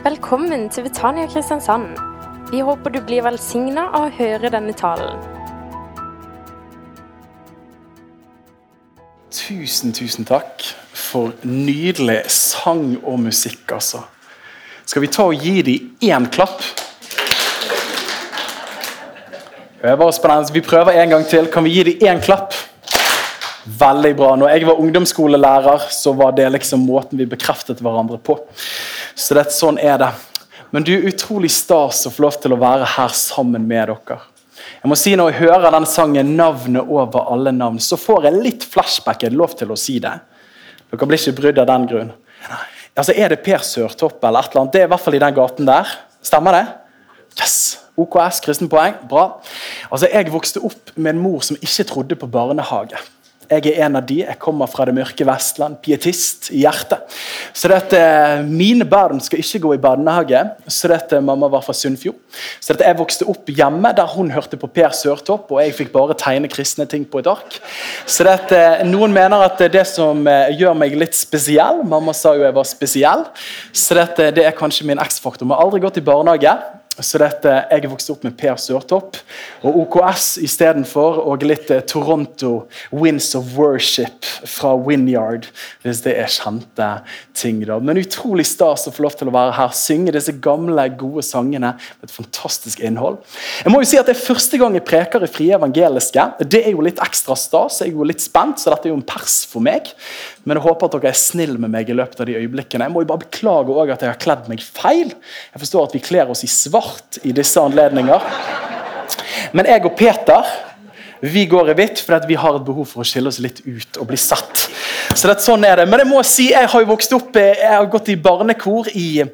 Velkommen til Betania Kristiansand. Vi håper du blir velsigna av å høre denne talen. Tusen, tusen takk for nydelig sang og musikk, altså. Skal vi ta og gi dem én klapp? Oss på den, Vi prøver en gang til. Kan vi gi dem én klapp? Veldig bra. Når jeg var ungdomsskolelærer, så var det liksom måten vi bekreftet hverandre på. Så det, sånn er det. Men du er utrolig stas å få lov til å være her sammen med dere. Jeg må si Når jeg hører den sangen 'Navnet over alle navn', så får jeg litt flashback. Er lov til å si det? Dere blir ikke brydd av den grunn. Altså, Er det Per Sørtopp eller et eller annet? Det er i hvert fall i den gaten der. Stemmer det? Yes! OKS, kristen poeng. Bra. Altså, Jeg vokste opp med en mor som ikke trodde på barnehage. Jeg er en av de. Jeg kommer fra det mørke Vestland. Pietist i hjertet. Så dette, Mine barn skal ikke gå i barnehage. Så dette, Mamma var fra Sunnfjord. Så dette, Jeg vokste opp hjemme der hun hørte på Per Sørtopp, og jeg fikk bare tegne kristne ting på et ark. Så dette, Noen mener at det er det som eh, gjør meg litt spesiell. Mamma sa jo jeg var spesiell. Så dette, det er kanskje min X-faktor. Vi har aldri gått i barnehage. Så dette, Jeg er vokst opp med Per Sørtopp og OKS istedenfor, og litt eh, Toronto Winds of Worship fra Winyard, hvis det er kjente ting. da. Men utrolig stas å få lov til å være her, synge disse gamle, gode sangene med et fantastisk innhold. Jeg må jo si at Det er første gang jeg preker i Frie evangeliske. Det er jo litt ekstra stas. Jeg er jo litt spent, så dette er jo en pers for meg. Men jeg håper at dere er snill med meg i løpet av de øyeblikkene. Jeg må jo bare beklage også at jeg har kledd meg feil. Jeg forstår at vi kler oss i svart i disse anledninger. Men jeg og Peter vi går i hvitt fordi vi har et behov for å skille oss litt ut og bli satt. Så det, sånn er det. Men jeg må si, jeg har jo vokst opp, jeg har gått i barnekor i,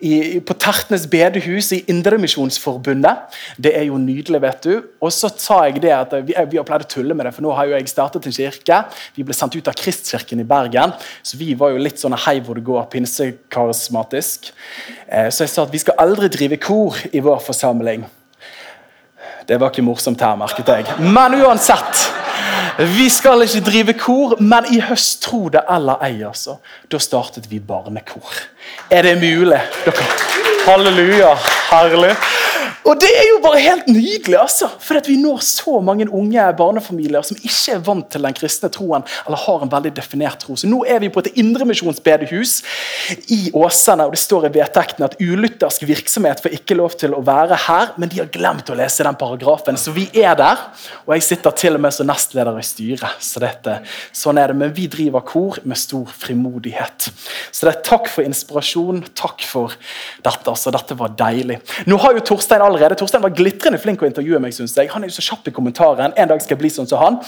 i, på Tertnes bedehus i Indremisjonsforbundet. Det er jo nydelig, vet du. Og så sa jeg det at vi, vi har pleid å tulle med det, for nå har jo jeg startet en kirke. Vi ble sendt ut av Kristkirken i Bergen, så vi var jo litt sånn hei hvor det går, pinsekarismatisk. Eh, så jeg sa at vi skal aldri drive kor i vår forsamling. Det var ikke morsomt her, merket jeg. Men uansett. Vi skal ikke drive kor, men i høst, tro det eller ei, altså, da startet vi barnekor. Er det mulig? Dere? Halleluja. Herlig. Og det er jo bare helt nydelig, altså. For vi når så mange unge barnefamilier som ikke er vant til den kristne troen, eller har en veldig definert tro. Så nå er vi på et indremisjonsbedehus i Åsane, og det står i vedtekten at ulyttersk virksomhet får ikke lov til å være her, men de har glemt å lese den paragrafen, så vi er der. Og jeg sitter til og med som nestleder i styret, så dette, sånn er det. Men vi driver kor med stor frimodighet. Så det er takk for inspirasjon, takk for dette. altså, Dette var deilig. Nå har jo Torstein allerede allerede. Torstein var glitrende flink å intervjue meg. Synes jeg. Han er jo så kjapp i kommentaren. En dag skal jeg bli sånn som han.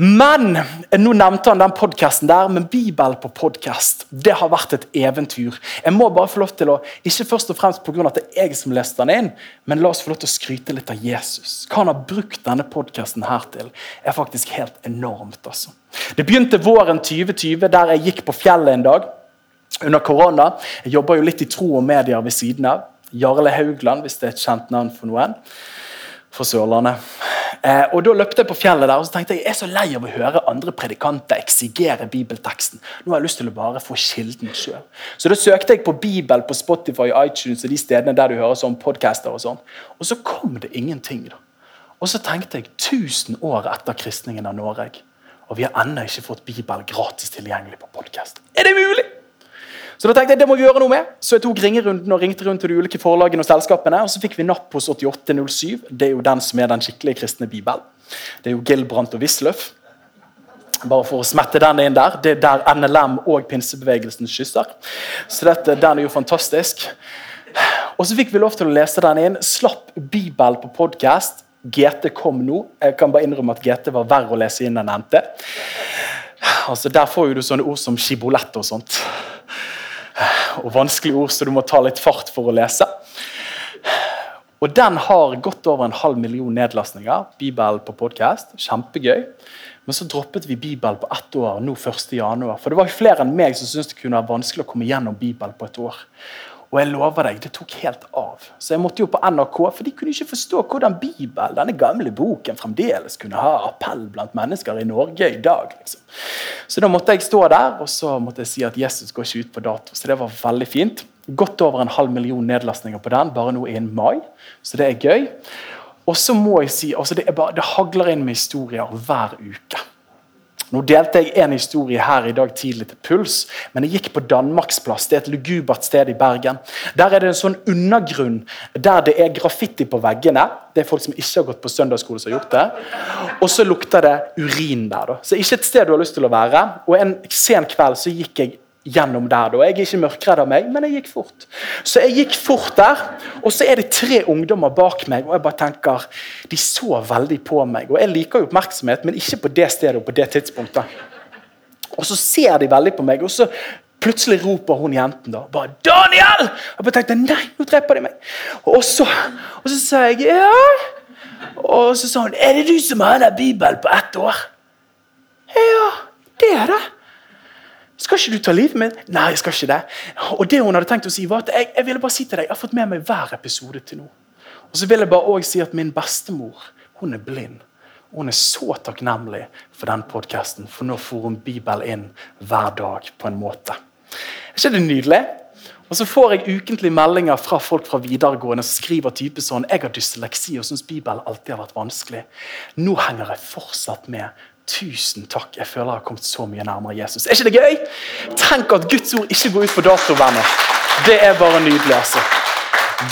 Men nå nevnte han den podkasten der, men Bibel på podkast det har vært et eventyr. Jeg må bare få lov til å, Ikke først og fremst pga. at det er jeg som leste den inn, men la oss få lov til å skryte litt av Jesus. Hva han har brukt denne podkasten her til, er faktisk helt enormt. altså. Det begynte våren 2020, der jeg gikk på fjellet en dag under korona. Jeg jobber jo litt i tro og medier ved siden av. Jarle Haugland, hvis det er et kjent navn for noen. Fra Sørlandet. Eh, og Da løpte jeg på fjellet der og så tenkte jeg, jeg er så lei av å høre andre predikanter eksigere bibelteksten. Nå har jeg lyst til å bare få kilden sjøl. Så da søkte jeg på Bibel på Spotify, iTunes og de stedene der du hører sånn podcaster. Og sånn. Og så kom det ingenting. da. Og så tenkte jeg 1000 år etter kristningen av Norge, og vi har ennå ikke fått Bibel gratis tilgjengelig på podkast. Er det mulig?! Så da tenkte jeg, det må vi gjøre noe med. Så jeg tok ringerunden og ringte rundt til de ulike forlagene og selskapene. Og så fikk vi napp hos 8807. Det er jo den som er den skikkelige kristne bibel. Det er jo Gilbrandt og Wisløff. Bare for å smette den inn der. Det er der NLM og pinsebevegelsen kysser. Så dette, den er jo fantastisk. Og så fikk vi lov til å lese den inn. Slapp Bibel på podkast. GT kom nå. Jeg kan bare innrømme at GT var verre å lese inn enn NT. Altså, Der får jo du sånne ord som skibolett og sånt og vanskelige ord, så du må ta litt fart for å lese. Og Den har gått over en halv million nedlastninger. Bibel på podkast. Kjempegøy. Men så droppet vi Bibel på ett år nå 1.1. For det var flere enn meg som syntes det kunne være vanskelig å komme gjennom Bibel på et år. Og jeg lover deg, det tok helt av. Så jeg måtte jo på NRK, for de kunne ikke forstå hvordan Bibelen, denne gamle boken, fremdeles kunne ha appell blant mennesker i Norge i dag. liksom. Så da måtte jeg stå der og så måtte jeg si at Jesus går ikke ut på dato. Så det var veldig fint. Godt over en halv million nedlastninger på den bare nå innen mai, så det er gøy. Og så må jeg si, altså det, bare, det hagler inn med historier hver uke. Nå delte jeg en historie her i dag tidlig til Puls, men jeg gikk på Danmarksplass. Det er et lugubert sted i Bergen. Der er det en sånn undergrunn der det er graffiti på veggene. Det er folk som ikke har gått på søndagsskole som har gjort det. Og så lukter det urin der. da. Så ikke et sted du har lyst til å være. Og En sen kveld så gikk jeg gjennom der. da. Jeg er ikke mørkredd av meg, men jeg gikk fort. Så jeg gikk fort der, og så er det tre ungdommer bak meg, og jeg bare tenker De så veldig på meg. Og jeg liker jo oppmerksomhet, men ikke på det stedet og på det tidspunktet. Og så ser de veldig på meg, og så plutselig roper hun jenten da bare 'Daniel!' Jeg bare tenkte nei, nå dreper de meg. Og så, og så sa jeg ja. Og så sa hun 'Er det du som har den bibelen på ett år?' Ja, det er det. Skal ikke du ta livet mitt? Nei, jeg skal ikke det. Og det hun hadde tenkt å si var at jeg, jeg ville bare si til deg, jeg har fått med meg hver episode til nå. Og så vil jeg bare også si at min bestemor hun er blind. Og hun er så takknemlig for den podkasten, for nå får hun Bibel inn hver dag på en måte. Er ikke det nydelig? Og så får jeg ukentlig meldinger fra folk fra videregående som skriver type sånn Jeg har dysleksi og syns Bibelen alltid har vært vanskelig. Nå henger jeg fortsatt med Tusen takk. Jeg føler jeg har kommet så mye nærmere Jesus. Er ikke det gøy? Tenk at Guds ord ikke går ut på dato, venner. Det er bare nydelig, altså.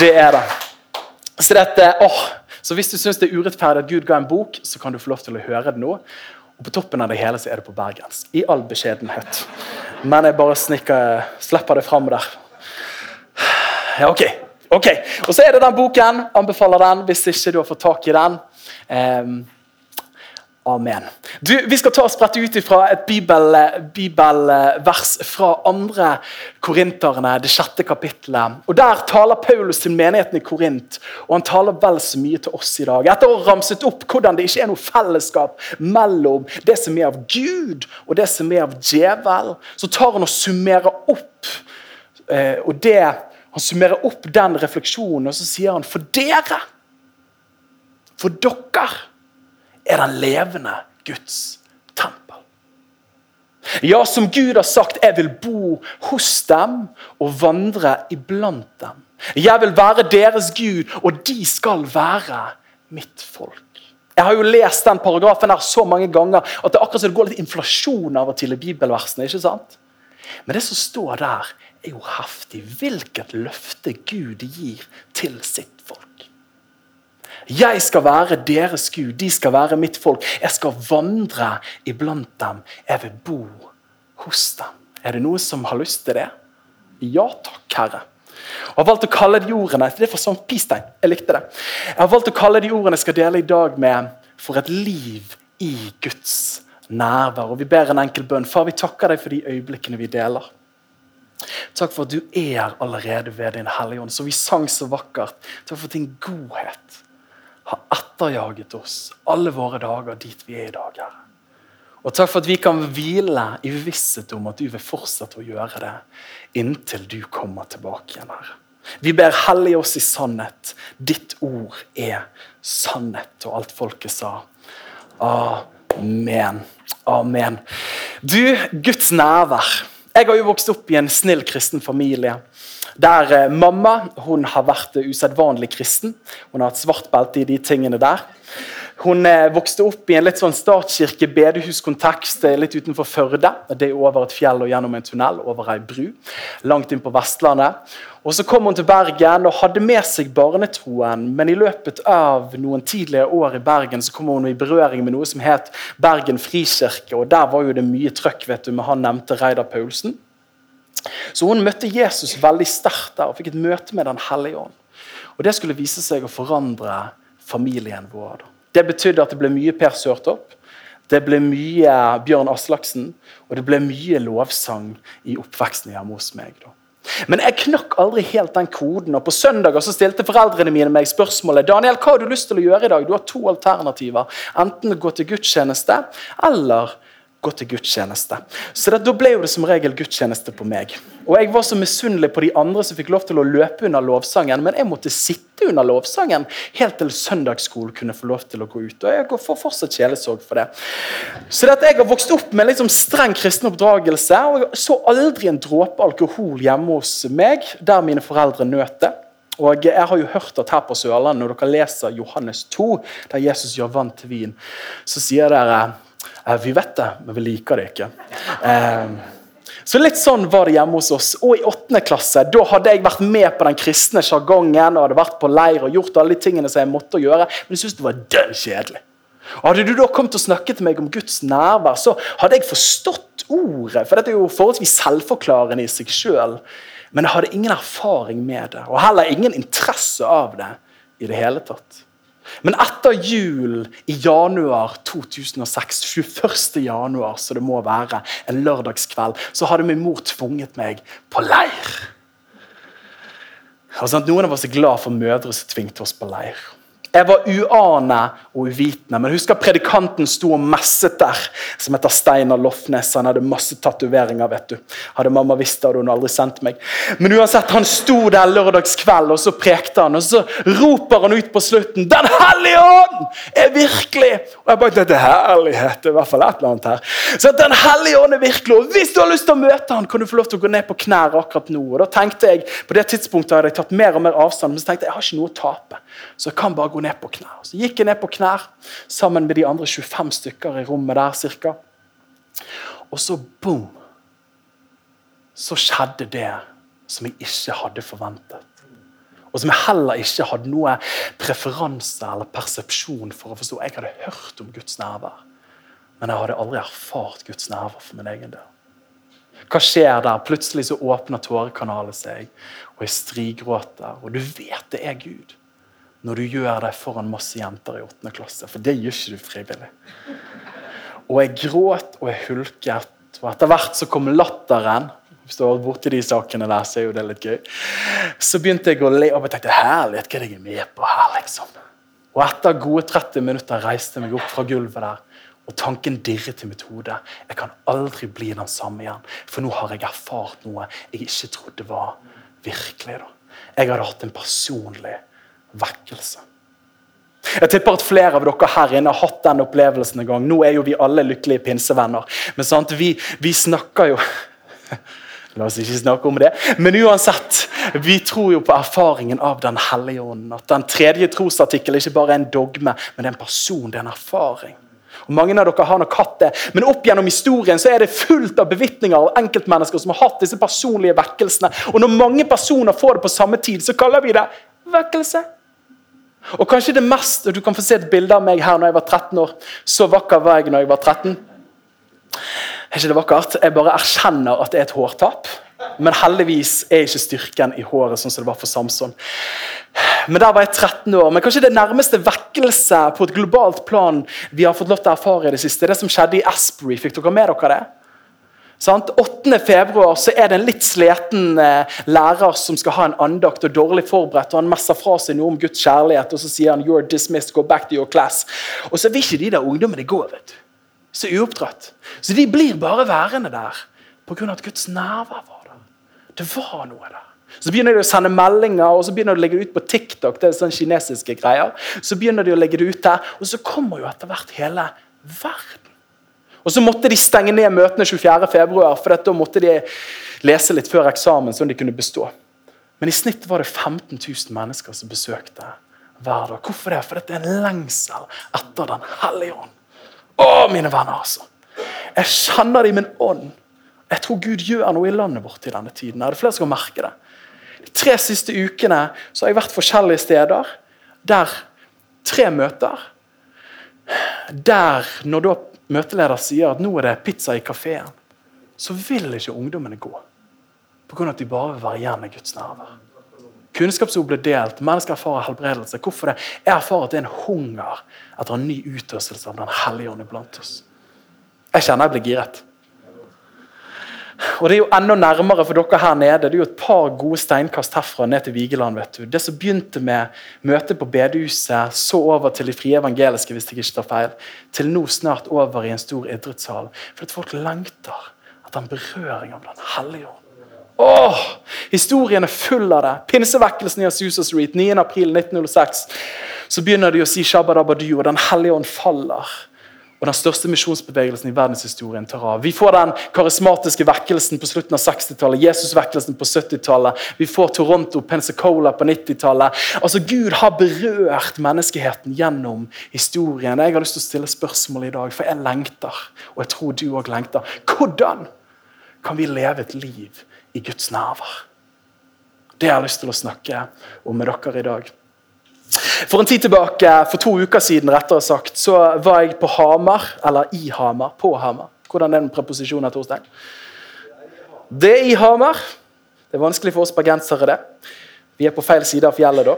Det er det. Så, dette, åh, så hvis du syns det er urettferdig at Gud ga en bok, så kan du få lov til å høre det nå. Og på toppen av det hele så er det på bergensk. I all beskjedenhet. Men jeg bare snikker, slipper det fram der. Ja, ok. ok. Og så er det den boken. Anbefaler den hvis ikke du har fått tak i den. Um, Amen. Du, vi skal ta og sprette ut fra et bibelvers bibel fra andre korinterne, det sjette kapittelet. Og Der taler Paulus til menigheten i Korint, og han taler vel så mye til oss i dag. Etter å ha ramset opp hvordan det ikke er noe fellesskap mellom det som er av Gud og det som er av djevel, så tar han og summerer opp eh, og det, han summerer opp den refleksjonen, og så sier han for dere, for dere er den levende Guds tempel. Ja, som Gud har sagt, jeg vil bo hos dem og vandre iblant dem. Jeg vil være deres Gud, og de skal være mitt folk. Jeg har jo lest den paragrafen her så mange ganger at det akkurat som det går litt inflasjon av og til i bibelversene. ikke sant? Men det som står der, er jo heftig. Hvilket løfte Gud gir til sitt folk. Jeg skal være deres Gud, de skal være mitt folk. Jeg skal vandre iblant dem. Jeg vil bo hos dem. Er det noe som har lyst til det? Ja takk, Herre. Jeg har valgt å kalle de ordene det er for sånn pistein. Jeg likte det. Jeg har valgt å kalle de ordene jeg skal dele i dag med 'For et liv i Guds nærvær'. Og Vi ber en enkel bønn. Far, vi takker deg for de øyeblikkene vi deler. Takk for at du er allerede ved din Hellige Ånd, så vi sang så vakkert. Takk for din godhet har etterjaget oss alle våre dager dit vi er i dag. Herre. Og takk for at vi kan hvile i visshet om at du vil fortsette å gjøre det inntil du kommer tilbake igjen. Herre. Vi ber hellige oss i sannhet. Ditt ord er sannhet. Og alt folket sa. Amen. Amen. Du, Guds nærvær. Jeg har jo vokst opp i en snill kristen familie. Der eh, Mamma hun har vært uh, usedvanlig kristen. Hun har hatt svart belte i de tingene der. Hun eh, vokste opp i en litt sånn statskirke bedehuskontekst eh, litt utenfor Førde. Det er over et fjell og gjennom en tunnel over ei bru langt inn på Vestlandet. Og Så kom hun til Bergen og hadde med seg barnetroen, men i løpet av noen tidligere år i Bergen så kom hun i berøring med noe som het Bergen frikirke. og Der var jo det mye trøkk vet du, med han nevnte Reidar Paulsen. Så hun møtte Jesus veldig sterkt der og fikk et møte med Den hellige ånd. Og Det skulle vise seg å forandre familien vår. Det betydde at det ble mye Per Sørtopp, det ble mye Bjørn Aslaksen, og det ble mye lovsang i oppveksten hjemme hos meg. da. Men jeg knakk aldri helt den koden. og På søndager så stilte foreldrene mine meg spørsmålet Daniel, hva har du lyst til å gjøre i dag. Du har to alternativer. Enten gå til gudstjeneste eller gå til gudstjeneste. Så Da ble det som regel gudstjeneste på meg. Og Jeg var så misunnelig på de andre som fikk lov til å løpe under lovsangen, men jeg måtte sitte under lovsangen helt til søndagsskolen kunne få lov til å gå ut. Og jeg får fortsatt kjelesorg for det. Så det at Jeg har vokst opp med liksom streng kristen oppdragelse, og jeg så aldri en dråpe alkohol hjemme hos meg, der mine foreldre nøt det. Og Jeg har jo hørt at her på Sørlandet, når dere leser Johannes 2, der Jesus gjør vann til vin, så sier dere vi vet det, men vi liker det ikke. Eh, så litt sånn var det hjemme hos oss. Og i åttende klasse da hadde jeg vært med på den kristne sjargongen og hadde vært på leir og gjort alle de tingene som jeg måtte gjøre, men jeg syntes det var dønn kjedelig. Og Hadde du da kommet og snakket til meg om Guds nærvær, så hadde jeg forstått ordet. For dette er jo forholdsvis selvforklarende i seg sjøl. Men jeg hadde ingen erfaring med det, og heller ingen interesse av det i det hele tatt. Men etter jul i januar 2006, 21. januar, så det må være, en lørdagskveld, så hadde min mor tvunget meg på leir. Og noen av oss er glad for mødre som tvingte oss på leir. Jeg var uane og uvitende. Men husker predikanten sto og messet der, som heter Steinar Lofnes. Han hadde masse tatoveringer. vet du. Hadde mamma visst det, hadde hun aldri sendt meg. Men uansett, han sto der lørdagskveld, og så prekte han. Og så roper han ut på slutten 'Den hellige ånd er virkelig!' Og jeg bare, dette er herlighet, det er i hvert fall et eller annet her. Så Den hellige ånd er virkelig, og hvis du har lyst til å møte han, kan du få lov til å gå ned på knær akkurat nå. Og da tenkte jeg, På det tidspunktet hadde jeg tatt mer og mer avstand, men så tenkte jeg jeg har ikke noe å tape. Så jeg kan bare gå ned på knær. Så gikk jeg ned på knær sammen med de andre 25 stykker i rommet der cirka. Og så boom! Så skjedde det som jeg ikke hadde forventet. Og som jeg heller ikke hadde noe preferanse eller persepsjon for å forstå. Jeg hadde hørt om Guds nærvær, men jeg hadde aldri erfart Guds nærvær for min egen del. Hva skjer der? Plutselig så åpner tårekanalet seg, og jeg strigråter. Og du vet det er Gud når du gjør det foran masse jenter i 8. klasse. For det gjør ikke du frivillig. Og jeg gråt og jeg hulket. Og etter hvert så kom latteren. Hvis du har vært borti de sakene der, så er jo det litt gøy. Så begynte jeg å le og jeg tenkte herlighet, hva er det jeg er med på her, liksom? Og etter gode 30 minutter reiste jeg meg opp fra gulvet der. Og tanken dirret i mitt hode. Jeg kan aldri bli den samme igjen. For nå har jeg erfart noe jeg ikke trodde var virkelig. da. Jeg hadde hatt en personlig vekkelse. Jeg tipper at flere av dere her inne har hatt den opplevelsen en gang. Nå er jo vi alle lykkelige pinsevenner, men sant, vi, vi snakker jo La oss ikke snakke om det. Men uansett, vi tror jo på erfaringen av Den hellige ånden. At den tredje trosartikkel ikke bare er en dogme, men en person, det er en erfaring. Og Mange av dere har nok hatt det, men opp gjennom historien så er det fullt av bevitninger av enkeltmennesker som har hatt disse personlige vekkelsene. Og Når mange personer får det på samme tid, så kaller vi det vekkelse. Og kanskje det mest, og Du kan få se et bilde av meg her når jeg var 13 år. Så vakker var jeg når jeg var 13. Er ikke det vakkert? Jeg bare erkjenner at det er et hårtap. Men heldigvis er ikke styrken i håret sånn som det var for Samson. Men der var jeg 13 år. Men kanskje det nærmeste vekkelse på et globalt plan vi har fått lov til å erfare i det siste, det som skjedde i Asbury. Fikk dere med dere det? Sant? 8. februar så er det en litt sliten eh, lærer som skal ha en andakt og dårlig forberedt. og Han messer fra seg noe om Guds kjærlighet og så sier han, you're dismissed, go back to your class. Og så vil ikke de der ungdommene gå. vet du. Så uoppdratt. Så de blir bare værende der pga. at Guds nærvær var der. Det var noe der. Så begynner de å sende meldinger og så begynner de å legge det ut på TikTok. det er sånne kinesiske greier. Så begynner de å legge det ut der, og så kommer jo etter hvert hele verden. Og Så måtte de stenge ned møtene 24.2, for da måtte de lese litt før eksamen. sånn de kunne bestå. Men i snitt var det 15 000 mennesker som besøkte hver dag. Hvorfor det? For dette er en lengsel etter Den hellige ånd. Å, mine venner, altså! Jeg kjenner det i min ånd. Jeg tror Gud gjør noe i landet vårt i denne tiden. Er det flere som merke det? De tre siste ukene så har jeg vært forskjellige steder. Der tre møter. Der, når da møteleder sier at nå er det pizza i kafeen, så vil ikke ungdommene gå. På grunn av at de bare vil være igjen med Guds nærvær. Kunnskapsord ble delt, mennesker erfarer helbredelse. Hvorfor det? Jeg erfarer at det er en hunger etter en ny utøvelse av Den hellige ånd iblant oss. Jeg kjenner jeg blir giret. Og det er jo enda nærmere for dere her nede. Det er jo et par gode steinkast herfra ned til Vigeland. vet du. Det som begynte med møtet på bedehuset, så over til de frie evangeliske, hvis jeg ikke tar feil, til nå snart over i en stor idrettshall. At folk lengter etter en berøring av Den hellige ånd. Åh, Historien er full av det. Pinsevekkelsen i Azusa Street 9.4.1906. Så begynner de å si Shabba Dabba Du, og Den hellige ånd faller og den største misjonsbevegelsen i verdenshistorien tar av. Vi får den karismatiske vekkelsen på slutten av 60-tallet, Jesusvekkelsen på 70-tallet. Vi får Toronto, Pensacola på 90-tallet. Altså, Gud har berørt menneskeheten gjennom historien. Jeg har lyst til å stille spørsmål i dag, for jeg lengter. Og jeg tror du òg lengter. Hvordan kan vi leve et liv i Guds nærvær? Det har jeg lyst til å snakke om med dere i dag. For en tid tilbake, for to uker siden, rettere sagt, så var jeg på Hamar, eller i Hamar, på Hamar. Hvordan er den preposisjonen, Torstein? Det er i Hamar. Det er vanskelig for oss bergensere, det. Vi er på feil side av fjellet da.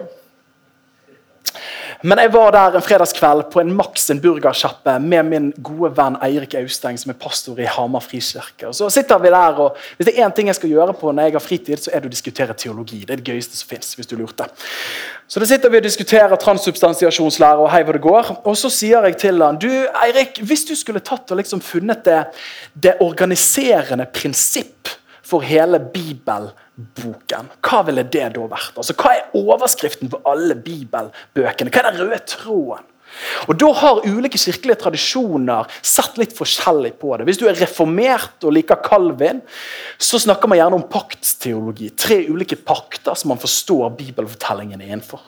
Men jeg var der en fredagskveld på en Max en burgersjappe med min gode venn Eirik Austeng, som er pastor i Hamar frikirke. Så sitter vi der, og Hvis det er én ting jeg skal gjøre på når jeg har fritid, så er det å diskutere teologi. Det er det gøyeste som fins. hvis du lurte. Så da sitter vi og diskuterer transsubstansiasjonslære og hei hvor det går. Og så sier jeg til han, du Eirik, hvis du skulle tatt og liksom funnet det, det organiserende prinsipp for hele bibelboken, hva ville det da vært? Altså, Hva er overskriften på alle bibelbøkene? Hva er den røde tråden? Og Da har ulike kirkelige tradisjoner sett litt forskjellig på det. Hvis du er reformert og liker Calvin, så snakker man gjerne om paktsteologi. Tre ulike pakter som man forstår bibelfortellingen innenfor.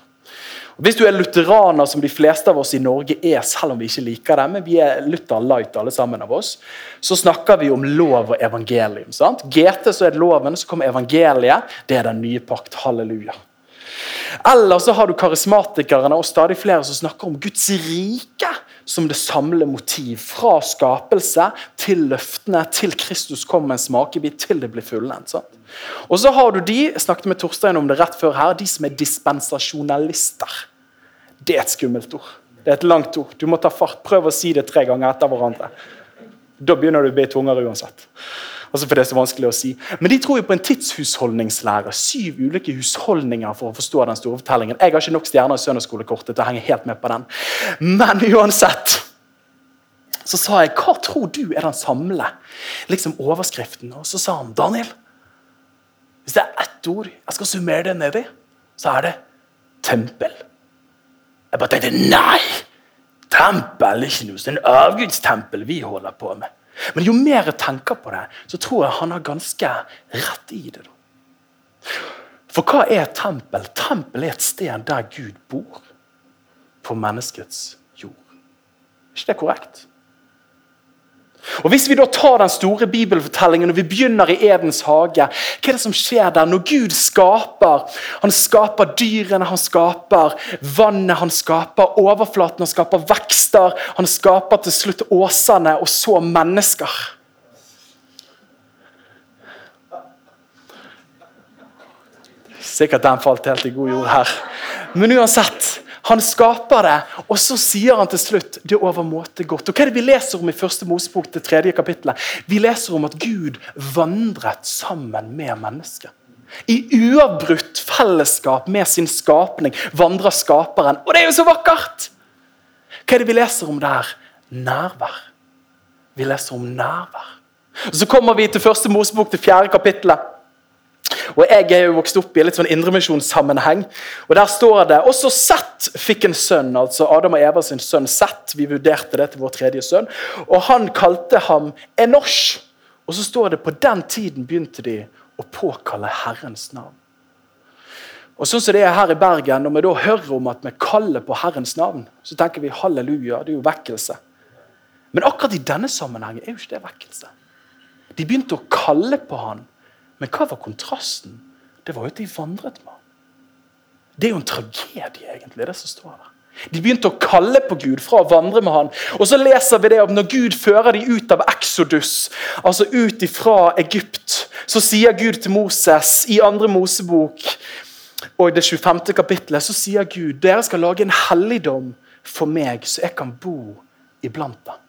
Hvis du er lutheraner, som de fleste av oss i Norge er, selv om vi ikke liker det, men vi er Luther light alle sammen av oss, så snakker vi om lov og evangelium. sant? GT så er det loven, så kommer evangeliet. Det er den nye pakt. Halleluja. Eller så har du karismatikerne og stadig flere som snakker om Guds rike som det samler motiv. Fra skapelse til løftene, til Kristus kommer en smakebit, til det blir fullendt. Og så har du de jeg snakket med Torstein om det rett før her, de som er dispensasjonalister. Det er et skummelt ord. Det er et langt ord. Du må ta fart. Prøv å si det tre ganger etter hverandre. Da begynner du å bli tungere uansett. Altså for det er så vanskelig å si. Men de tror jo på en tidshusholdningslære. Syv ulike husholdninger for å forstå den store fortellingen. Jeg har ikke nok stjerner i søndagsskolekortet til å henge helt med på den. Men uansett så sa jeg hva tror du er den samle liksom overskriften? Og så sa han Daniel, hvis det er ett ord jeg skal summere det ned i, så er det tempel. Jeg bare tenkte nei! Tempel er ikke noe sånn avgudstempel vi holder på med. Men jo mer jeg tenker på det, så tror jeg han har ganske rett i det. For hva er et tempel? Tempel er et sted der Gud bor. På menneskets jord. Er ikke det korrekt? Og Hvis vi da tar den store bibelfortellingen og vi begynner i Edens hage, hva er det som skjer der når Gud skaper? Han skaper dyrene, han skaper vannet, han skaper overflaten, han skaper vekster. Han skaper til slutt åsene, og så mennesker. Sikkert den falt helt i god jord her. Men uansett han skaper det, og så sier han til slutt det er overmåte godt. Og Hva er det vi leser om i første Mosebok, til tredje kapittelet? Vi leser om at Gud vandret sammen med mennesket. I uavbrutt fellesskap med sin skapning vandrer skaperen. Og det er jo så vakkert! Hva er det vi leser om der? Nærvær. Vi leser om nærvær. Så kommer vi til første Mosebok, til fjerde kapittelet. Og Jeg er jo vokst opp i litt sånn indremisjonssammenheng. og Der står det også Sett fikk en sønn, altså Adam og Eva sin sønn Sett. Vi vurderte det til vår tredje sønn. Og han kalte ham Enosh. Og så står det på den tiden begynte de å påkalle Herrens navn. Og sånn som det er her i Bergen, Når vi da hører om at vi kaller på Herrens navn, så tenker vi halleluja, det er jo vekkelse. Men akkurat i denne sammenhengen er jo ikke det vekkelse. De begynte å kalle på han men hva var kontrasten? Det var jo at de vandret med ham. Det er jo en tragedie, egentlig, det som står der. De begynte å kalle på Gud fra å vandre med han. Og så leser vi det om når Gud fører dem ut av Exodus, altså ut fra Egypt, så sier Gud til Moses i andre Mosebok og i det 25. kapittelet, så sier Gud dere skal lage en helligdom for meg, så jeg kan bo iblant dem.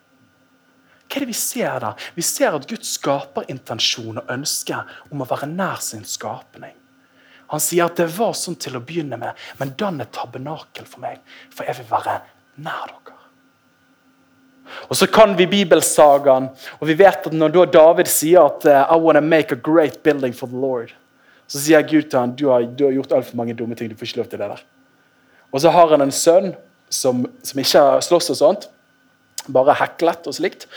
Hva er det vi ser der? Vi ser at Guds skaperintensjon og ønske om å være nær sin skapning. Han sier at det var sånn til å begynne med, men dann et tabernakel for meg, for jeg vil være nær dere. Og Så kan vi bibelsagaen, og vi vet at når David sier at I wanna make a great building for the Lord, så sier Gud til ham du har, du har gjort altfor mange dumme ting. du får ikke lov til det der. Og så har han en sønn som, som ikke slåss og sånt, bare heklet og slikt.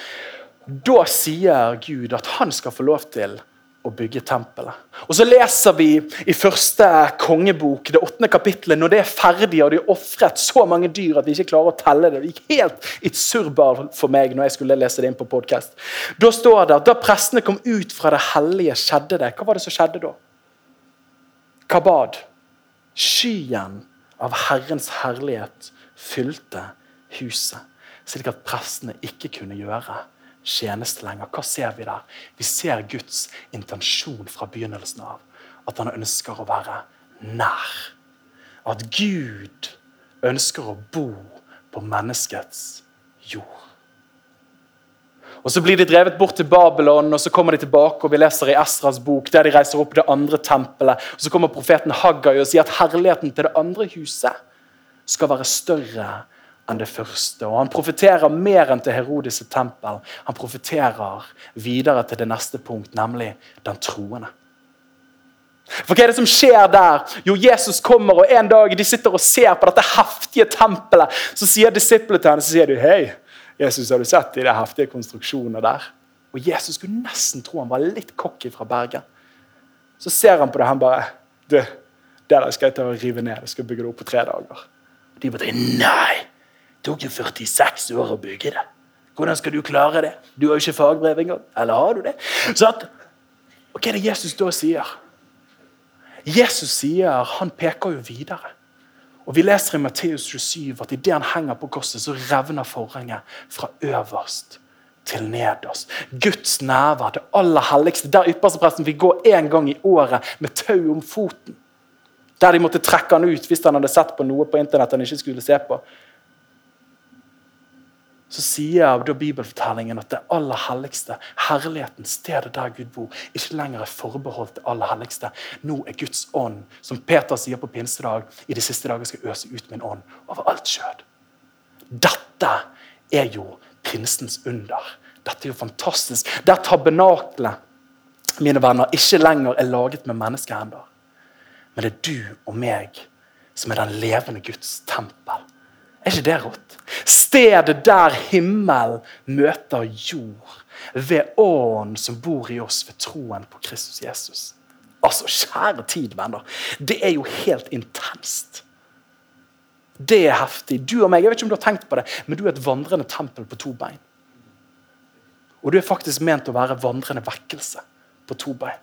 Da sier Gud at han skal få lov til å bygge tempelet. Og Så leser vi i første kongebok, det åttende kapittelet, når det er ferdig og de har ofret så mange dyr at vi ikke klarer å telle det. Det gikk helt i et surbar for meg når jeg skulle lese det inn på podkast. Da står det at da prestene kom ut fra det hellige, skjedde det. Hva var det som skjedde da? Kabad. Skyen av Herrens herlighet fylte huset, slik at prestene ikke kunne gjøre tjeneste lenger. Hva ser vi der? Vi ser Guds intensjon fra begynnelsen av. At han ønsker å være nær. At Gud ønsker å bo på menneskets jord. Og Så blir de drevet bort til Babylon, og så kommer de tilbake. og Vi leser i Esras bok der de reiser opp det andre tempelet. og Så kommer profeten Haggai og sier at herligheten til det andre huset skal være større enn det første. Og Han profeterer mer enn til Herodes' tempel. Han profeterer videre til det neste punkt, nemlig den troende. For Hva er det som skjer der? Jo, Jesus kommer, og en dag de sitter og ser på dette heftige tempelet. Så sier disiplene til henne så sier de, hei, Jesus, har du sett de heftige konstruksjonene der? Og Jesus skulle nesten tro han var litt cocky fra Bergen. Så ser han på det, han bare du, Det der skal jeg ta og rive ned. Jeg skal bygge det opp på tre dager. Og De bare nei! Det tok jo 46 år å bygge det. Hvordan skal du klare det? Du har jo ikke fagbrev engang. Eller har du det? Så at, Hva er det Jesus da sier? Jesus sier, han peker jo videre. Og Vi leser i Matteus 27 at idet han henger på korset, så revner forhenget fra øverst til nederst. Guds nærvær, det aller helligste. Der ypperstepresten fikk gå én gang i året med tau om foten. Der de måtte trekke han ut hvis han hadde sett på noe på internett han ikke skulle se på så sier da bibelfortellingen at det aller helligste, herligheten, stedet der Gud bor, ikke lenger er forbeholdt det aller helligste. Nå er Guds ånd, som Peter sier på pinsedag, i de siste dager skal øse ut min ånd over alt skjød. Dette er jo pinsens under. Dette er jo fantastisk. Der tabernaklet, mine venner, ikke lenger er laget med menneskehender, men det er du og meg som er den levende Guds tempel. Er ikke det rått? Stedet der himmel møter jord. Ved ånden som bor i oss ved troen på Kristus Jesus. Altså, kjære tid, venner. Det er jo helt intenst. Det er heftig. Du og meg, jeg vet ikke om du har tenkt på det, men du er et vandrende tempel på to bein. Og du er faktisk ment å være vandrende vekkelse på to bein.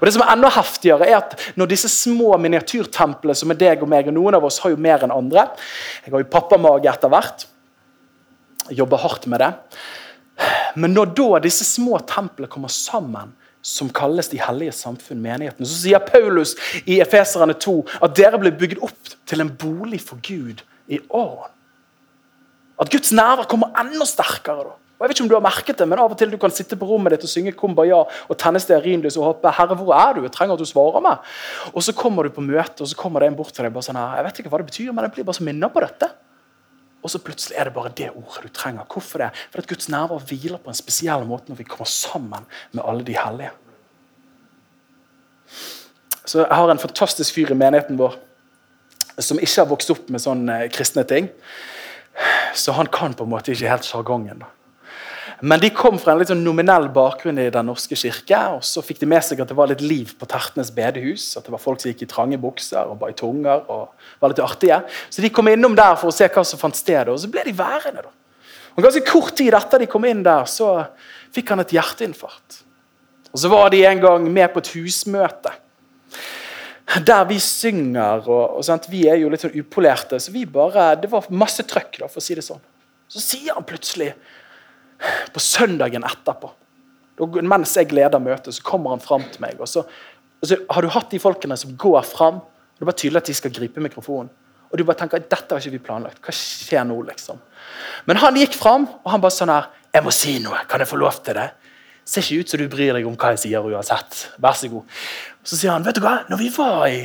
Og det som er enda heftigere er at Når disse små miniatyrtemplene som er deg og meg, og noen av oss har jo mer enn andre Jeg har jo pappamage etter hvert. Jeg jobber hardt med det. Men når da disse små templene kommer sammen, som kalles de hellige samfunn, menigheten, så sier Paulus i Efeserane 2 at dere ble bygd opp til en bolig for Gud i ånd. At Guds nærvær kommer enda sterkere da. Og jeg vet ikke om du har merket det, men Av og til du kan sitte på rommet ditt og synge Kumbaya og tenne stearinlys og hoppe 'Herre, hvor er du? Jeg trenger at du svarer meg.' Og Så kommer du på møte, og så kommer det en bort til deg bare sånn 'Jeg vet ikke hva det betyr, men jeg blir bare så minnet på dette.' Og så plutselig er det bare det ordet du trenger. Hvorfor det? For at Guds nærvær hviler på en spesiell måte når vi kommer sammen med alle de hellige. Så Jeg har en fantastisk fyr i menigheten vår som ikke har vokst opp med sånne kristne ting. Så han kan på en måte ikke helt sjargongen. Men de kom fra en litt sånn nominell bakgrunn i Den norske kirke. og Så fikk de med seg at det var litt liv på Tertnes bedehus. At det var folk som gikk i trange bukser og ba i tunger. og var litt artige. Så de kom innom der for å se hva som fant sted, og så ble de værende. da. Og Ganske kort tid etter de kom inn der, så fikk han et hjerteinfarkt. Og Så var de en gang med på et husmøte. Der vi synger, og, og vi er jo litt sånn upolerte, så vi bare, det var masse trøkk. da, for å si det sånn. Så sier han plutselig på søndagen etterpå, mens jeg leder møtet, så kommer han fram til meg. og så, og så Har du hatt de folkene som går fram, og det er bare tydelig at de skal gripe mikrofonen, og du bare tenker dette har ikke vi planlagt. Hva skjer nå, liksom? Men han gikk fram, og han bare sånn her Jeg må si noe. Kan jeg få lov til det? Ser ikke ut som du bryr deg om hva jeg sier uansett. Vær så god. Så sier han, vet du hva, når vi var i,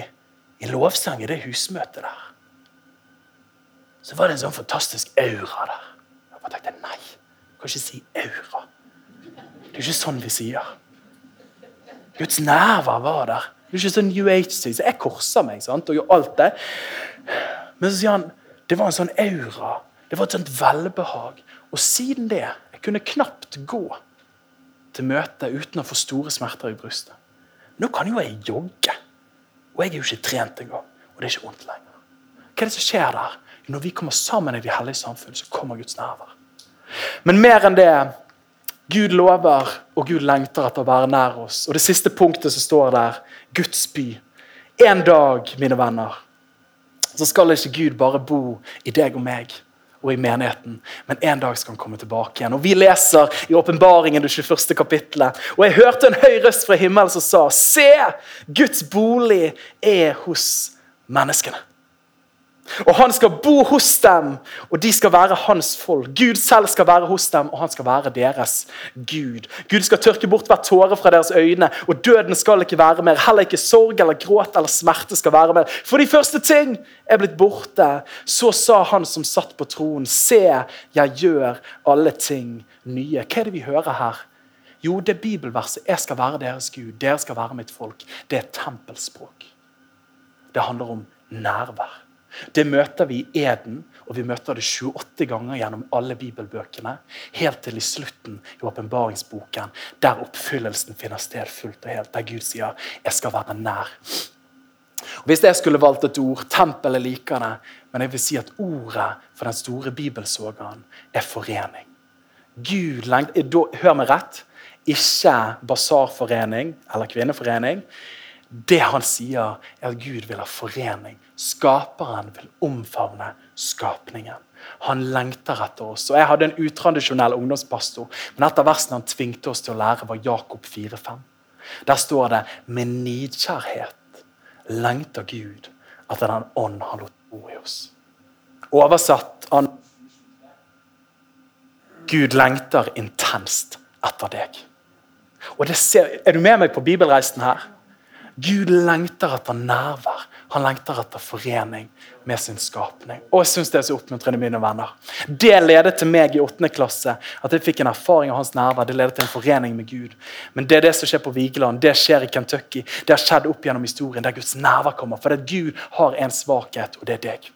i lovsang i det husmøtet der, så var det en sånn fantastisk aura der. Jeg bare tenkte nei, kan ikke si aura. Det er ikke sånn vi sier. Guds nærvær var der. Det er ikke sånn New Age-tid. Så jeg korser meg sant? og gjør alt det. Men så sier han det var en sånn aura. Det var et sånt velbehag. Og siden det jeg kunne knapt gå til møtet uten å få store smerter i brystet. Nå kan jo jeg jogge, og jeg er jo ikke trent engang. Og det er ikke vondt lenger. Hva er det som skjer der? Når vi kommer sammen i de hellige samfunn, så kommer Guds nærvær. Men mer enn det Gud lover, og Gud lengter etter å være nær oss. Og det siste punktet som står der, Guds by. En dag, mine venner, så skal ikke Gud bare bo i deg og meg og i menigheten. Men en dag skal han komme tilbake igjen. Og Vi leser i åpenbaringen det 21. kapittelet. Og jeg hørte en høy røst fra himmelen som sa, Se! Guds bolig er hos menneskene. Og han skal bo hos dem, og de skal være hans folk. Gud selv skal være hos dem, og han skal være deres Gud. Gud skal tørke bort hver tåre fra deres øyne, og døden skal ikke være mer. Heller ikke sorg eller gråt eller smerte skal være mer. For de første ting er blitt borte. Så sa han som satt på tronen, se, jeg gjør alle ting nye. Hva er det vi hører her? Jo, det er bibelverset. Jeg skal være deres Gud, dere skal være mitt folk. Det er tempelspråk. Det handler om nærvær. Det møter vi i Eden, og vi møter det 28 ganger gjennom alle bibelbøkene. Helt til i slutten i åpenbaringsboken, der oppfyllelsen finner sted fullt og helt. Der Gud sier 'jeg skal være nær'. Og hvis jeg skulle valgt et ord Tempelet liker det, men jeg vil si at ordet for den store bibelsågeren er forening. Gud lengter, Hør meg rett. Ikke basarforening eller kvinneforening. Det han sier, er at Gud vil ha forening. Skaperen vil omfavne skapningen. Han lengter etter oss. Og Jeg hadde en utradisjonell ungdomspastor, men et av versene han tvingte oss til å lære, var Jakob 4,5. Der står det med nidkjærhet lengter Gud etter den ånd han lot bo i oss. Oversatt han Gud lengter intenst etter deg. Og ser, Er du med meg på bibelreisen her? Gud lengter etter nærvær. Han lengter etter forening med sin skapning. Og jeg synes Det er så oppmuntrende, mine venner. Det ledet til meg i 8. klasse. At jeg fikk en erfaring av hans nærvær. Det ledet til en forening med Gud. Men det er det som skjer på Vigeland, det skjer i Kentucky. Det har skjedd opp gjennom historien der Guds nærvær kommer. For det Gud har en svakhet, og det er deg.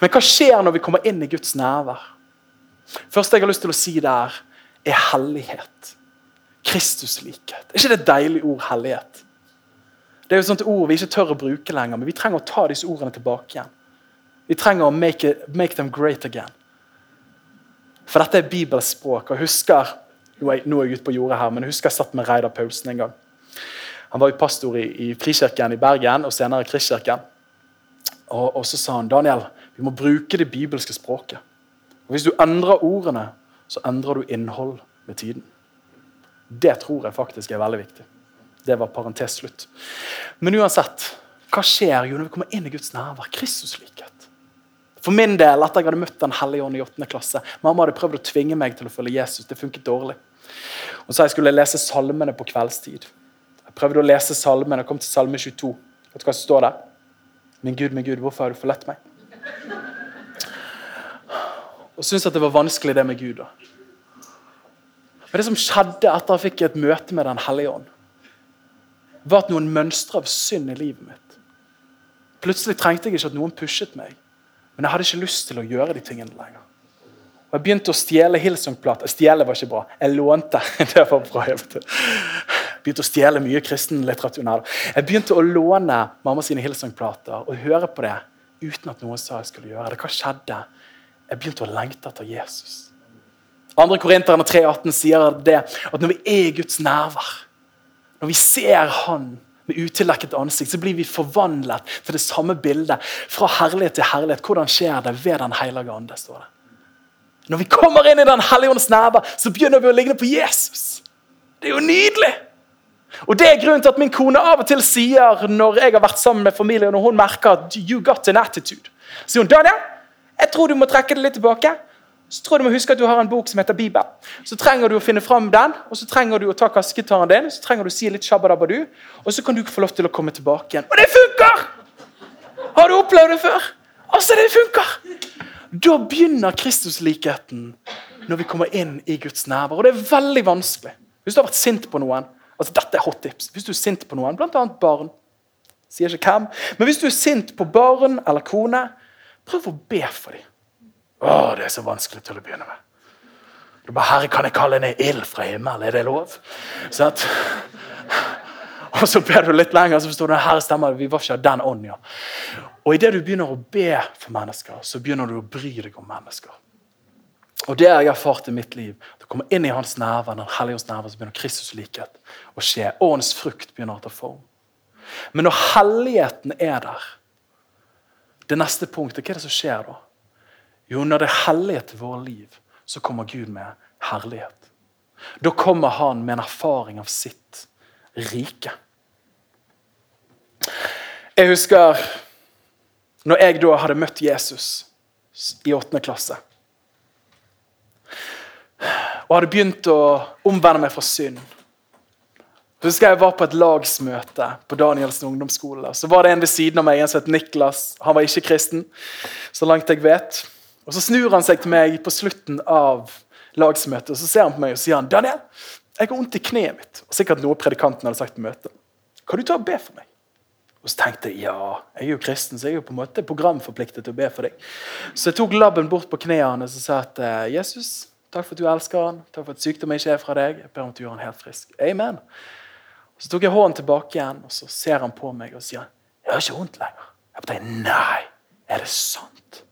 Men hva skjer når vi kommer inn i Guds nærvær? Første jeg har lyst til å si der, er hellighet. Kristuslikhet. Er ikke det et deilig ord, hellighet? Det er jo sånt ord vi ikke tør å bruke lenger, men vi trenger å ta disse ordene tilbake igjen. Vi trenger å make, it, make them great again. For dette er Bibels språk. og husker, Nå er jeg ute på jordet her, men jeg husker jeg satt med Reidar Paulsen en gang. Han var jo pastor i, i Frikirken i Bergen og senere Kristkirken. Og, og, så sa han Daniel, vi må bruke det bibelske språket. Og Hvis du endrer ordene, så endrer du innhold med tiden. Det tror jeg faktisk er veldig viktig. Det var parentes slutt. Men uansett, hva skjer jo når vi kommer inn i Guds nærvær? Kristuslikhet. For min del, etter jeg hadde møtt Den hellige ånd i 8. klasse Mamma hadde prøvd å tvinge meg til å følge Jesus. Det funket dårlig. Og så jeg skulle lese salmene på kveldstid. Jeg prøvde å lese salmene, jeg kom til salme 22. Vet du hva som står der? Min Gud, min Gud, hvorfor har du forlatt meg? Og syntes at det var vanskelig, det med Gud. da. Men det som skjedde etter jeg fikk et møte med Den hellige ånd, var at noen mønstre av synd i livet mitt. Plutselig trengte jeg ikke at noen pushet meg, men jeg hadde ikke lyst til å gjøre de tingene lenger. Og Jeg begynte å stjele Hillsong-plater. Stjele var ikke bra. Jeg lånte. Det var bra. Jeg begynte å stjele mye kristen litteratur. Jeg begynte å låne mamma sine Hillsong-plater og høre på det uten at noen sa jeg skulle gjøre det. Hva skjedde? Jeg begynte å lengte etter Jesus. 2. Korinterne 3,18 sier det at når vi er i Guds nærvær når vi ser Han med utildekket ansikt, så blir vi forvandlet til det samme bildet. Fra herlighet til herlighet. Hvordan skjer det ved Den hellige ande? står det. Når vi kommer inn i Den hellige åndes nærvær, så begynner vi å ligne på Jesus. Det er jo nydelig! Og Det er grunnen til at min kone av og til sier når jeg har vært sammen med familien, og hun merker at you got an attitude, sier hun Daniel, jeg tror du må trekke det litt tilbake. Så tror jeg du må huske at du har en bok som heter Bibel. Så trenger du å finne fram den, og så trenger du å ta kassegitaren din, så trenger du å si litt shabadabadu, og så kan du få lov til å komme tilbake igjen. Og det funker! Har du opplevd det før? Altså, det funker! Da begynner Kristuslikheten når vi kommer inn i Guds nærvær. Og det er veldig vanskelig. Hvis du har vært sint på noen altså Dette er hot tips. Hvis du er sint på noen, bl.a. barn Sier ikke hvem. Men hvis du er sint på barn eller kone, prøv å be for dem. Å, det er så vanskelig til å begynne med. Du bare 'Herre, kan jeg kalle ned ild fra himmelen? Er det lov?' Sånn og så ber du litt lenger, så forstår du herre stemmer vi var ikke av den ånd. Ja. Og idet du begynner å be for mennesker, så begynner du å bry deg om mennesker. Og Det har jeg erfart i mitt liv. Det kommer inn i hans nerver, den hellige hans nærvær, så begynner Kristus likhet å skje. Årens frukt begynner å ta form. Men når helligheten er der, det neste punktet, hva er det som skjer da? Jo, når det er hellighet i våre liv, så kommer Gud med herlighet. Da kommer han med en erfaring av sitt rike. Jeg husker når jeg da hadde møtt Jesus i åttende klasse. Og hadde begynt å omvende meg fra synd. Så husker Jeg var på et lagsmøte på Danielsen ungdomsskole. Så var det en ved siden av meg, en som het Niklas. Han var ikke kristen, så langt jeg vet. Og Så snur han seg til meg på slutten av lagsmøtet og så ser han på meg og sier han, 'Daniel, jeg har vondt i kneet mitt.' Og Sikkert noe predikanten hadde sagt på møtet. 'Kan du ta og be for meg?' Og Så tenkte jeg ja, jeg er jo kristen, så jeg er jo på en måte programforpliktet til å be for deg. Så jeg tok labben bort på knærne hans og sa at eh, 'Jesus, takk for at du elsker han, takk for at sykdom ikke er fra deg. Jeg ber om at du gjør han helt frisk.' Amen. Så tok jeg hånden tilbake igjen, og så ser han på meg og sier 'Jeg har ikke vondt lenger'. Jeg bare, Nei, er det sant?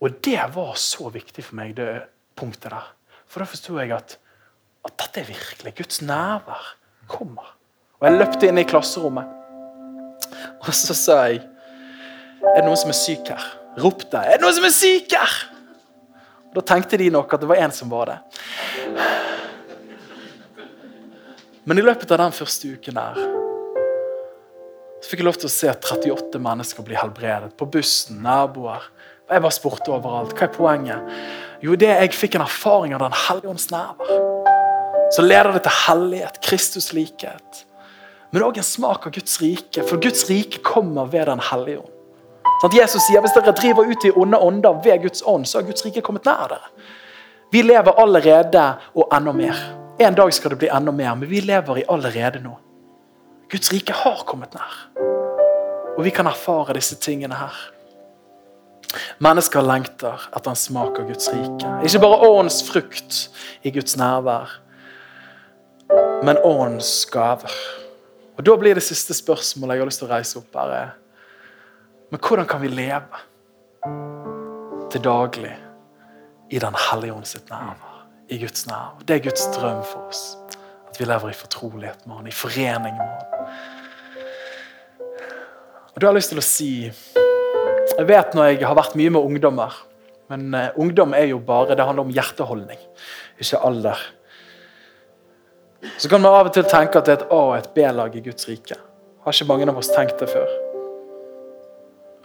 Og det var så viktig for meg, det punktet der. For da forsto jeg at, at, dette er virkelig. Guds nærvær kommer. Og jeg løpte inn i klasserommet, og så sa jeg Er det noen som er syk her? Ropte jeg. Er det noen som er syk her? Og Da tenkte de nok at det var en som var det. Men i løpet av den første uken der så fikk jeg lov til å se 38 mennesker bli helbredet. På bussen, naboer. Jeg bare spurte overalt. Hva er poenget? Jo, det jeg fikk en erfaring av Den hellige ånds nærvær. Så leder det til hellighet, Kristus likhet. Men òg en smak av Guds rike. For Guds rike kommer ved Den hellige ånd. Sånn Jesus sier hvis dere driver ut i onde ånder ved Guds ånd, så har Guds rike kommet nær dere. Vi lever allerede og enda mer. En dag skal det bli enda mer, men vi lever i allerede nå. Guds rike har kommet nær. Og vi kan erfare disse tingene her. Mennesker lengter etter en smak av Guds rike. Ikke bare åndens frukt i Guds nærvær, men åndens gaver. Og Da blir det siste spørsmålet jeg har lyst til å reise opp her, er Men hvordan kan vi leve til daglig i Den hellige ånd sitt nærvær? i Guds nærvær? Det er Guds drøm for oss. At vi lever i fortrolighet med Han, i forening med Han. Og da har jeg lyst til å si Jeg vet når jeg har vært mye med ungdommer, men uh, ungdom er jo bare Det handler om hjerteholdning, ikke alder. Så kan man av og til tenke at det er et A- og et B-lag i Guds rike. Har ikke mange av oss tenkt det før?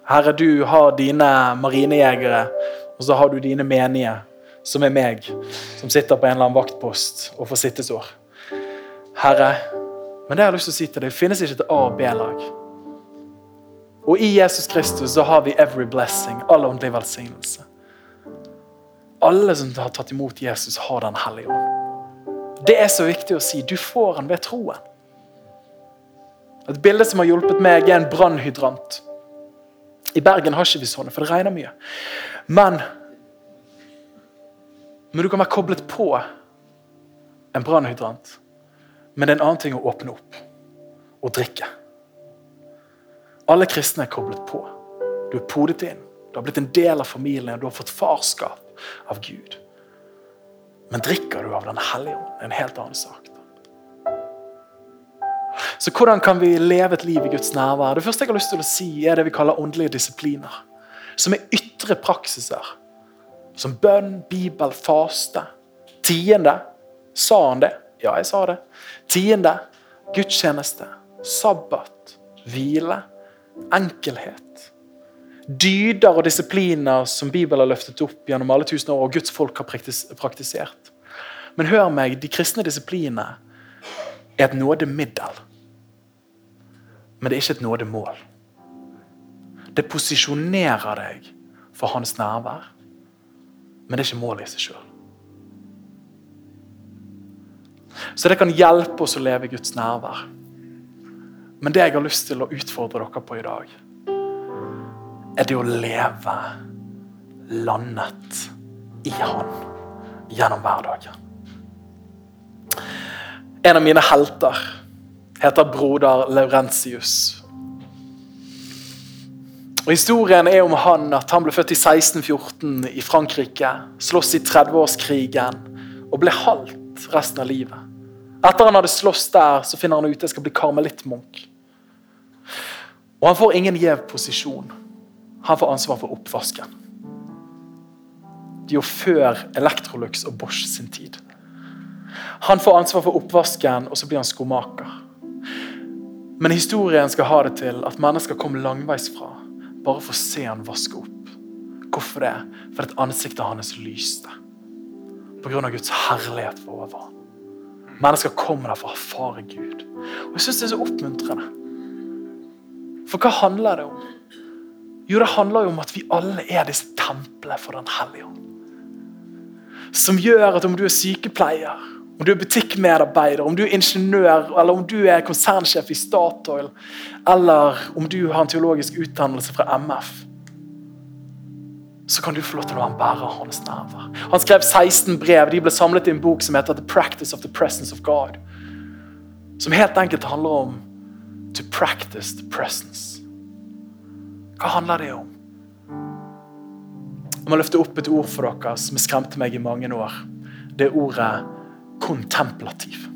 Herre, du har dine marinejegere, og så har du dine menige som er meg, som sitter på en eller annen vaktpost og får sittesår. Herre, men det har jeg lyst til å si til deg, det finnes ikke et A- og B-lag. Og i Jesus Kristus så har vi every blessing, all åndelig velsignelse. Alle som har tatt imot Jesus, har Den hellige ånd. Det er så viktig å si. Du får den ved troen. Et bilde som har hjulpet meg, er en brannhydrant. I Bergen har ikke vi sånne, for det regner mye. Men men du kan være koblet på en brannhydrant. Men det er en annen ting å åpne opp og drikke. Alle kristne er koblet på. Du er podet inn. Du har blitt en del av familien. Du har fått farskap av Gud. Men drikker du av Den hellige ånd? en helt annen sak. Så hvordan kan vi leve et liv i Guds nærvær? Det første jeg har lyst til å si, er det vi kaller åndelige disipliner. Som er ytre praksiser som bønn, bibel, faste. Tiende. Sa han det? Ja, jeg sa det. Tiende. Gudstjeneste. Sabbat. Hvile. Enkelhet. dyder og disipliner som Bibelen har løftet opp gjennom alle tusen år, og Guds folk har praktisert. Men hør meg, de kristne disiplinene er et nådemiddel. Men det er ikke et nådemål. Det posisjonerer deg for hans nærvær, men det er ikke målet i seg sjøl. Så det kan hjelpe oss å leve i Guds nærvær. Men det jeg har lyst til å utfordre dere på i dag, er det å leve landet i Han gjennom hverdagen. En av mine helter heter broder Laurentius. Og Historien er om han at han ble født i 1614 i Frankrike. Sloss i 30-årskrigen og ble halvt resten av livet. Etter han hadde slåss der, så finner han ut at jeg skal bli karmelittmunk. Og han får ingen gjev posisjon. Han får ansvar for oppvasken. Det er jo før Electrolux og Bosch sin tid. Han får ansvar for oppvasken, og så blir han skomaker. Men historien skal ha det til at mennesker kom langveis fra bare for å se han vaske opp. Hvorfor det? Fordi ansiktet hans lyste. På grunn av Guds herlighet var over ham. Mennesker kommer der for å erfare Gud. Og Jeg syns det er så oppmuntrende. For hva handler det om? Jo, det handler jo om at vi alle er disse templene for Den hellige ånd. Som gjør at om du er sykepleier, om du er butikkmedarbeider, om du er ingeniør, eller om du er konsernsjef i Statoil, eller om du har en teologisk utdannelse fra MF, så kan du få lov til å være en bærer av hans nærvær. Han skrev 16 brev. De ble samlet i en bok som heter The Practice of the Presence of God. Som helt enkelt handler om to practice the presence. Hva handler det om? Jeg må løfte opp et ord for dere som skremte meg i mange år. Det er ordet kontemplativ.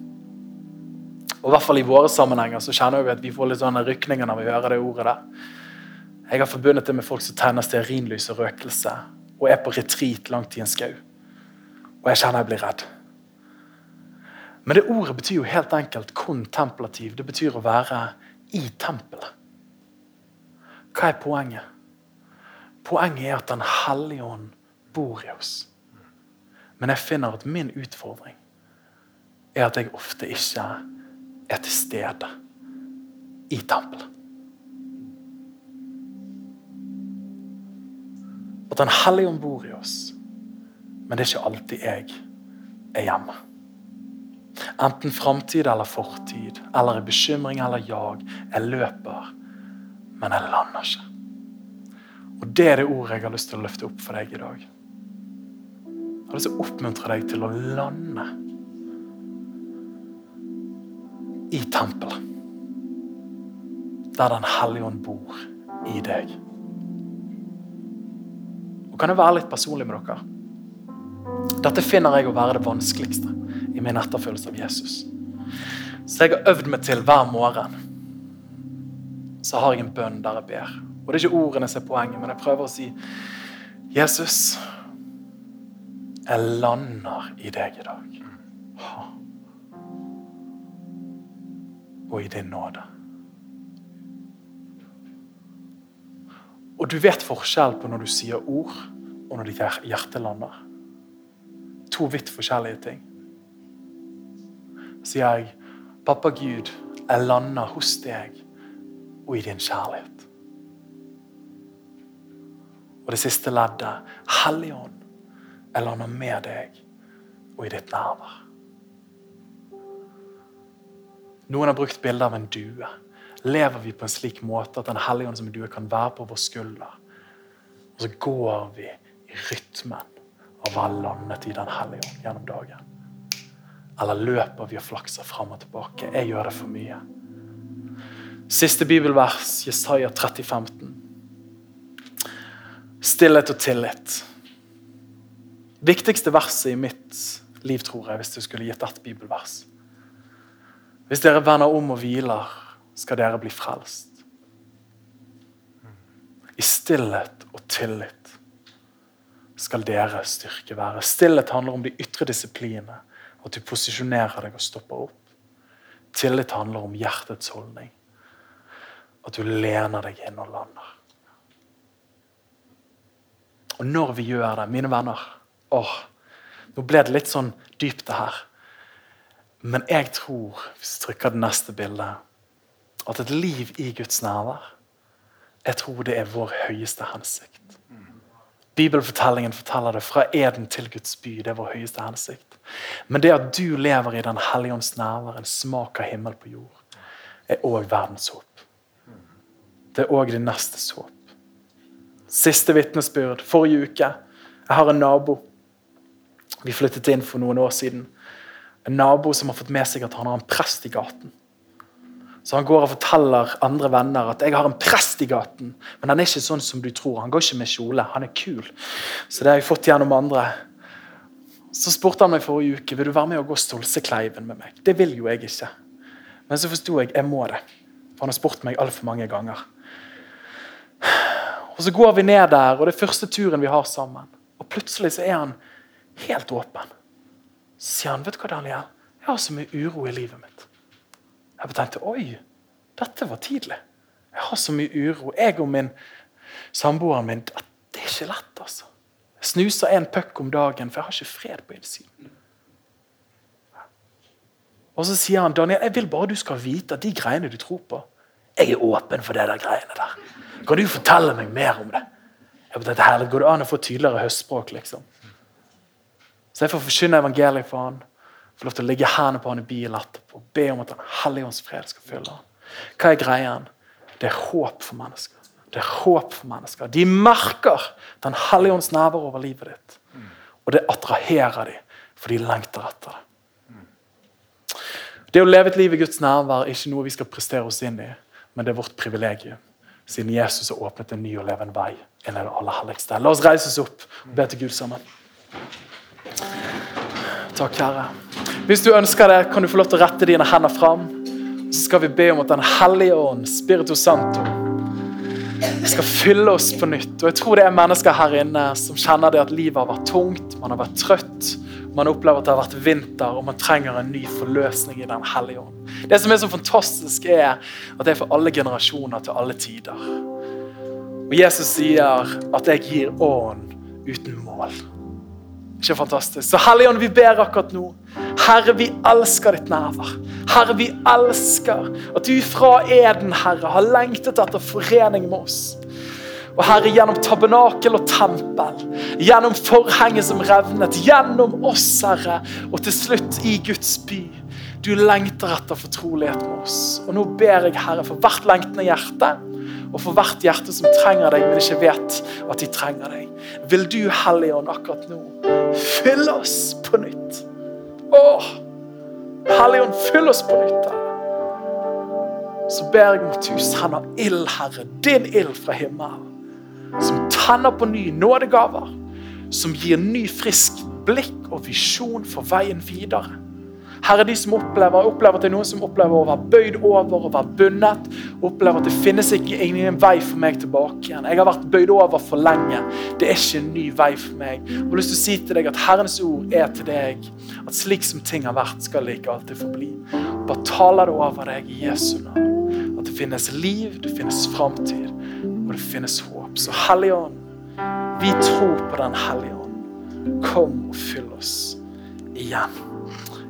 Og I hvert fall i våre sammenhenger så kjenner vi at vi får litt sånne rykninger når vi hører det ordet. der. Jeg har forbundet det med folk som tenner stearinlys og røkelse og er på retreat langt i en skau. Og jeg kjenner jeg blir redd. Men det ordet betyr jo helt enkelt kontemplativ. Det betyr å være i tempelet. Hva er poenget? Poenget er at Den hellige ånd bor i oss. Men jeg finner at min utfordring er at jeg ofte ikke er til stede i tempelet. At Den hellige ånd bor i oss, men det er ikke alltid jeg er hjemme. Enten framtid eller fortid, eller i bekymring eller jag. Jeg løper, men jeg lander ikke. Og Det er det ordet jeg har lyst til å løfte opp for deg i dag. Jeg har lyst til å oppmuntre deg til å lande i tempelet. Der Den hellige ånd bor i deg. Kan jeg være litt personlig med dere? Dette finner jeg å være det vanskeligste i min etterfølgelse av Jesus. Så jeg har øvd meg til hver morgen. Så har jeg en bønn der jeg ber. Og Det er ikke ordene som er poenget, men jeg prøver å si Jesus, jeg lander i deg i dag. Og i din nåde. Og du vet forskjell på når du sier ord, og når ditt hjerte lander. To vidt forskjellige ting. Sier jeg, 'Pappa Gud, jeg lander hos deg og i din kjærlighet'. Og det siste leddet, Hellige Ånd, jeg lander med deg og i ditt nærvær. Noen har brukt bilde av en due lever vi på en slik måte at Den hellige ånd som du kan være på vår skulder. Og så går vi i rytmen av å være landet i Den hellige ånd gjennom dagen. Eller løper vi og flakser fram og tilbake? Jeg gjør det for mye. Siste bibelvers, Jesaja 30, 15. Stillhet og tillit. Viktigste verset i mitt liv, tror jeg, hvis du skulle gitt ett bibelvers. Hvis dere vender om og hviler skal dere bli frelst. I stillhet og tillit skal dere styrke være. Stillhet handler om de ytre disiplinene, at du posisjonerer deg og stopper opp. Tillit handler om hjertets holdning, at du lener deg inn og lander. Og når vi gjør det, mine venner åh, Nå ble det litt sånn dypt, det her. Men jeg tror, hvis vi trykker det neste bildet, at et liv i Guds nærvær Jeg tror det er vår høyeste hensikt. Bibelfortellingen forteller det fra Eden til Guds by. Det er vår høyeste hensikt. Men det at du lever i Den hellige ånds nærvær, en smak av himmel på jord, er òg verdens håp. Det er òg din nestes håp. Siste vitnesbyrd forrige uke. Jeg har en nabo. Vi flyttet inn for noen år siden. En nabo som har fått med seg at han har en prest i gaten. Så han går og forteller andre venner at 'jeg har en prest i gaten', men han er ikke sånn som du tror. Han går ikke med kjole. Han er kul. Så det har jeg fått gjennom andre. Så spurte han meg forrige uke vil du være med og gå Stolsekleiven med meg. Det vil jo jeg ikke. Men så forsto jeg jeg må det. For han har spurt meg altfor mange ganger. Og Så går vi ned der, og det er første turen vi har sammen. Og plutselig så er han helt åpen. Så sier han, 'Vet du hva, Daniel? Jeg har så mye uro i livet mitt.' Jeg tenkte oi, dette var tidlig. Jeg har så mye uro. Jeg og min samboeren min Det er ikke lett, altså. Jeg snuser en puck om dagen, for jeg har ikke fred på innsiden. Og så sier han Daniel, jeg vil bare du skal vite at de greiene du tror på Jeg er åpen for det der greiene der. Kan du fortelle meg mer om det? Jeg tenkte, herlig, Går det an å få tydeligere høstspråk? liksom? Så jeg får forkynne evangeliet for han. Få lov til å ligge hendene på han i bilen etterpå. og Be om at Den hellige ånds fred skal fylle han. Hva er greien? Det er håp for mennesker. Det er håp for mennesker. De merker Den hellige ånds nærvær over livet ditt. Og det attraherer dem, for de lengter etter det. Det å leve et liv i Guds nærvær er ikke noe vi skal prestere oss inn i, men det er vårt privilegium. Siden Jesus har åpnet en ny og levende vei inn i det aller helligste. La oss reise oss opp og be til Gud sammen. Takk, Herre. Hvis du ønsker det, kan du få lov til å rette dine hender fram. Så skal vi be om at Den hellige ånd, Spirito Santo, skal fylle oss på nytt. Og Jeg tror det er mennesker her inne som kjenner det at livet har vært tungt, man har vært trøtt. Man opplever at det har vært vinter, og man trenger en ny forløsning i Den hellige ånd. Det som er så fantastisk, er at det er for alle generasjoner til alle tider. Og Jesus sier at 'jeg gir ånd uten mål'. Ikke fantastisk? Så Helligånd, vi ber akkurat nå. Herre, vi elsker ditt nærvær. Herre, vi elsker at du fra Eden, Herre, har lengtet etter forening med oss. Og Herre, gjennom tabernakel og tempel, gjennom forhenget som revnet, gjennom oss, Herre, og til slutt i Guds by. Du lengter etter fortrolighet med oss. Og nå ber jeg, Herre, for hvert lengtende hjerte, og for hvert hjerte som trenger deg, men ikke vet at de trenger deg. Vil du, Hellige Ånd, akkurat nå fylle oss på nytt? Åh, Hellige Ånd, fyll oss på nytt. Så ber jeg mot du sender ild, Herre, din ild fra himmelen, som tenner på ny nådegaver, som gir ny, frisk blikk og visjon for veien videre. Herre, de som opplever, opplever at det er noen som opplever å være bøyd over og være bundet. Opplever at det finnes ikke ingen vei for meg tilbake igjen. Jeg har vært bøyd over for lenge. Det er ikke en ny vei for meg. Jeg har lyst til å si til deg at Herrens ord er til deg. At slik som ting har vært, skal det ikke alltid forbli. Bare taler det over deg i Jesu navn. At det finnes liv, det finnes framtid, og det finnes håp. Så Hellige Ånd, vi tror på Den hellige ånd. Kom og fyll oss igjen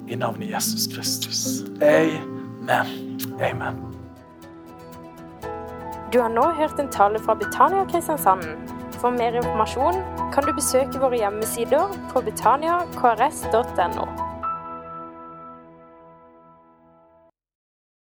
i navnet Jesus Kristus. Amen. Amen. Du har nå hørt en tale fra Betania Kristiansand. For mer informasjon kan du besøke våre hjemmesider på betaniakrs.no.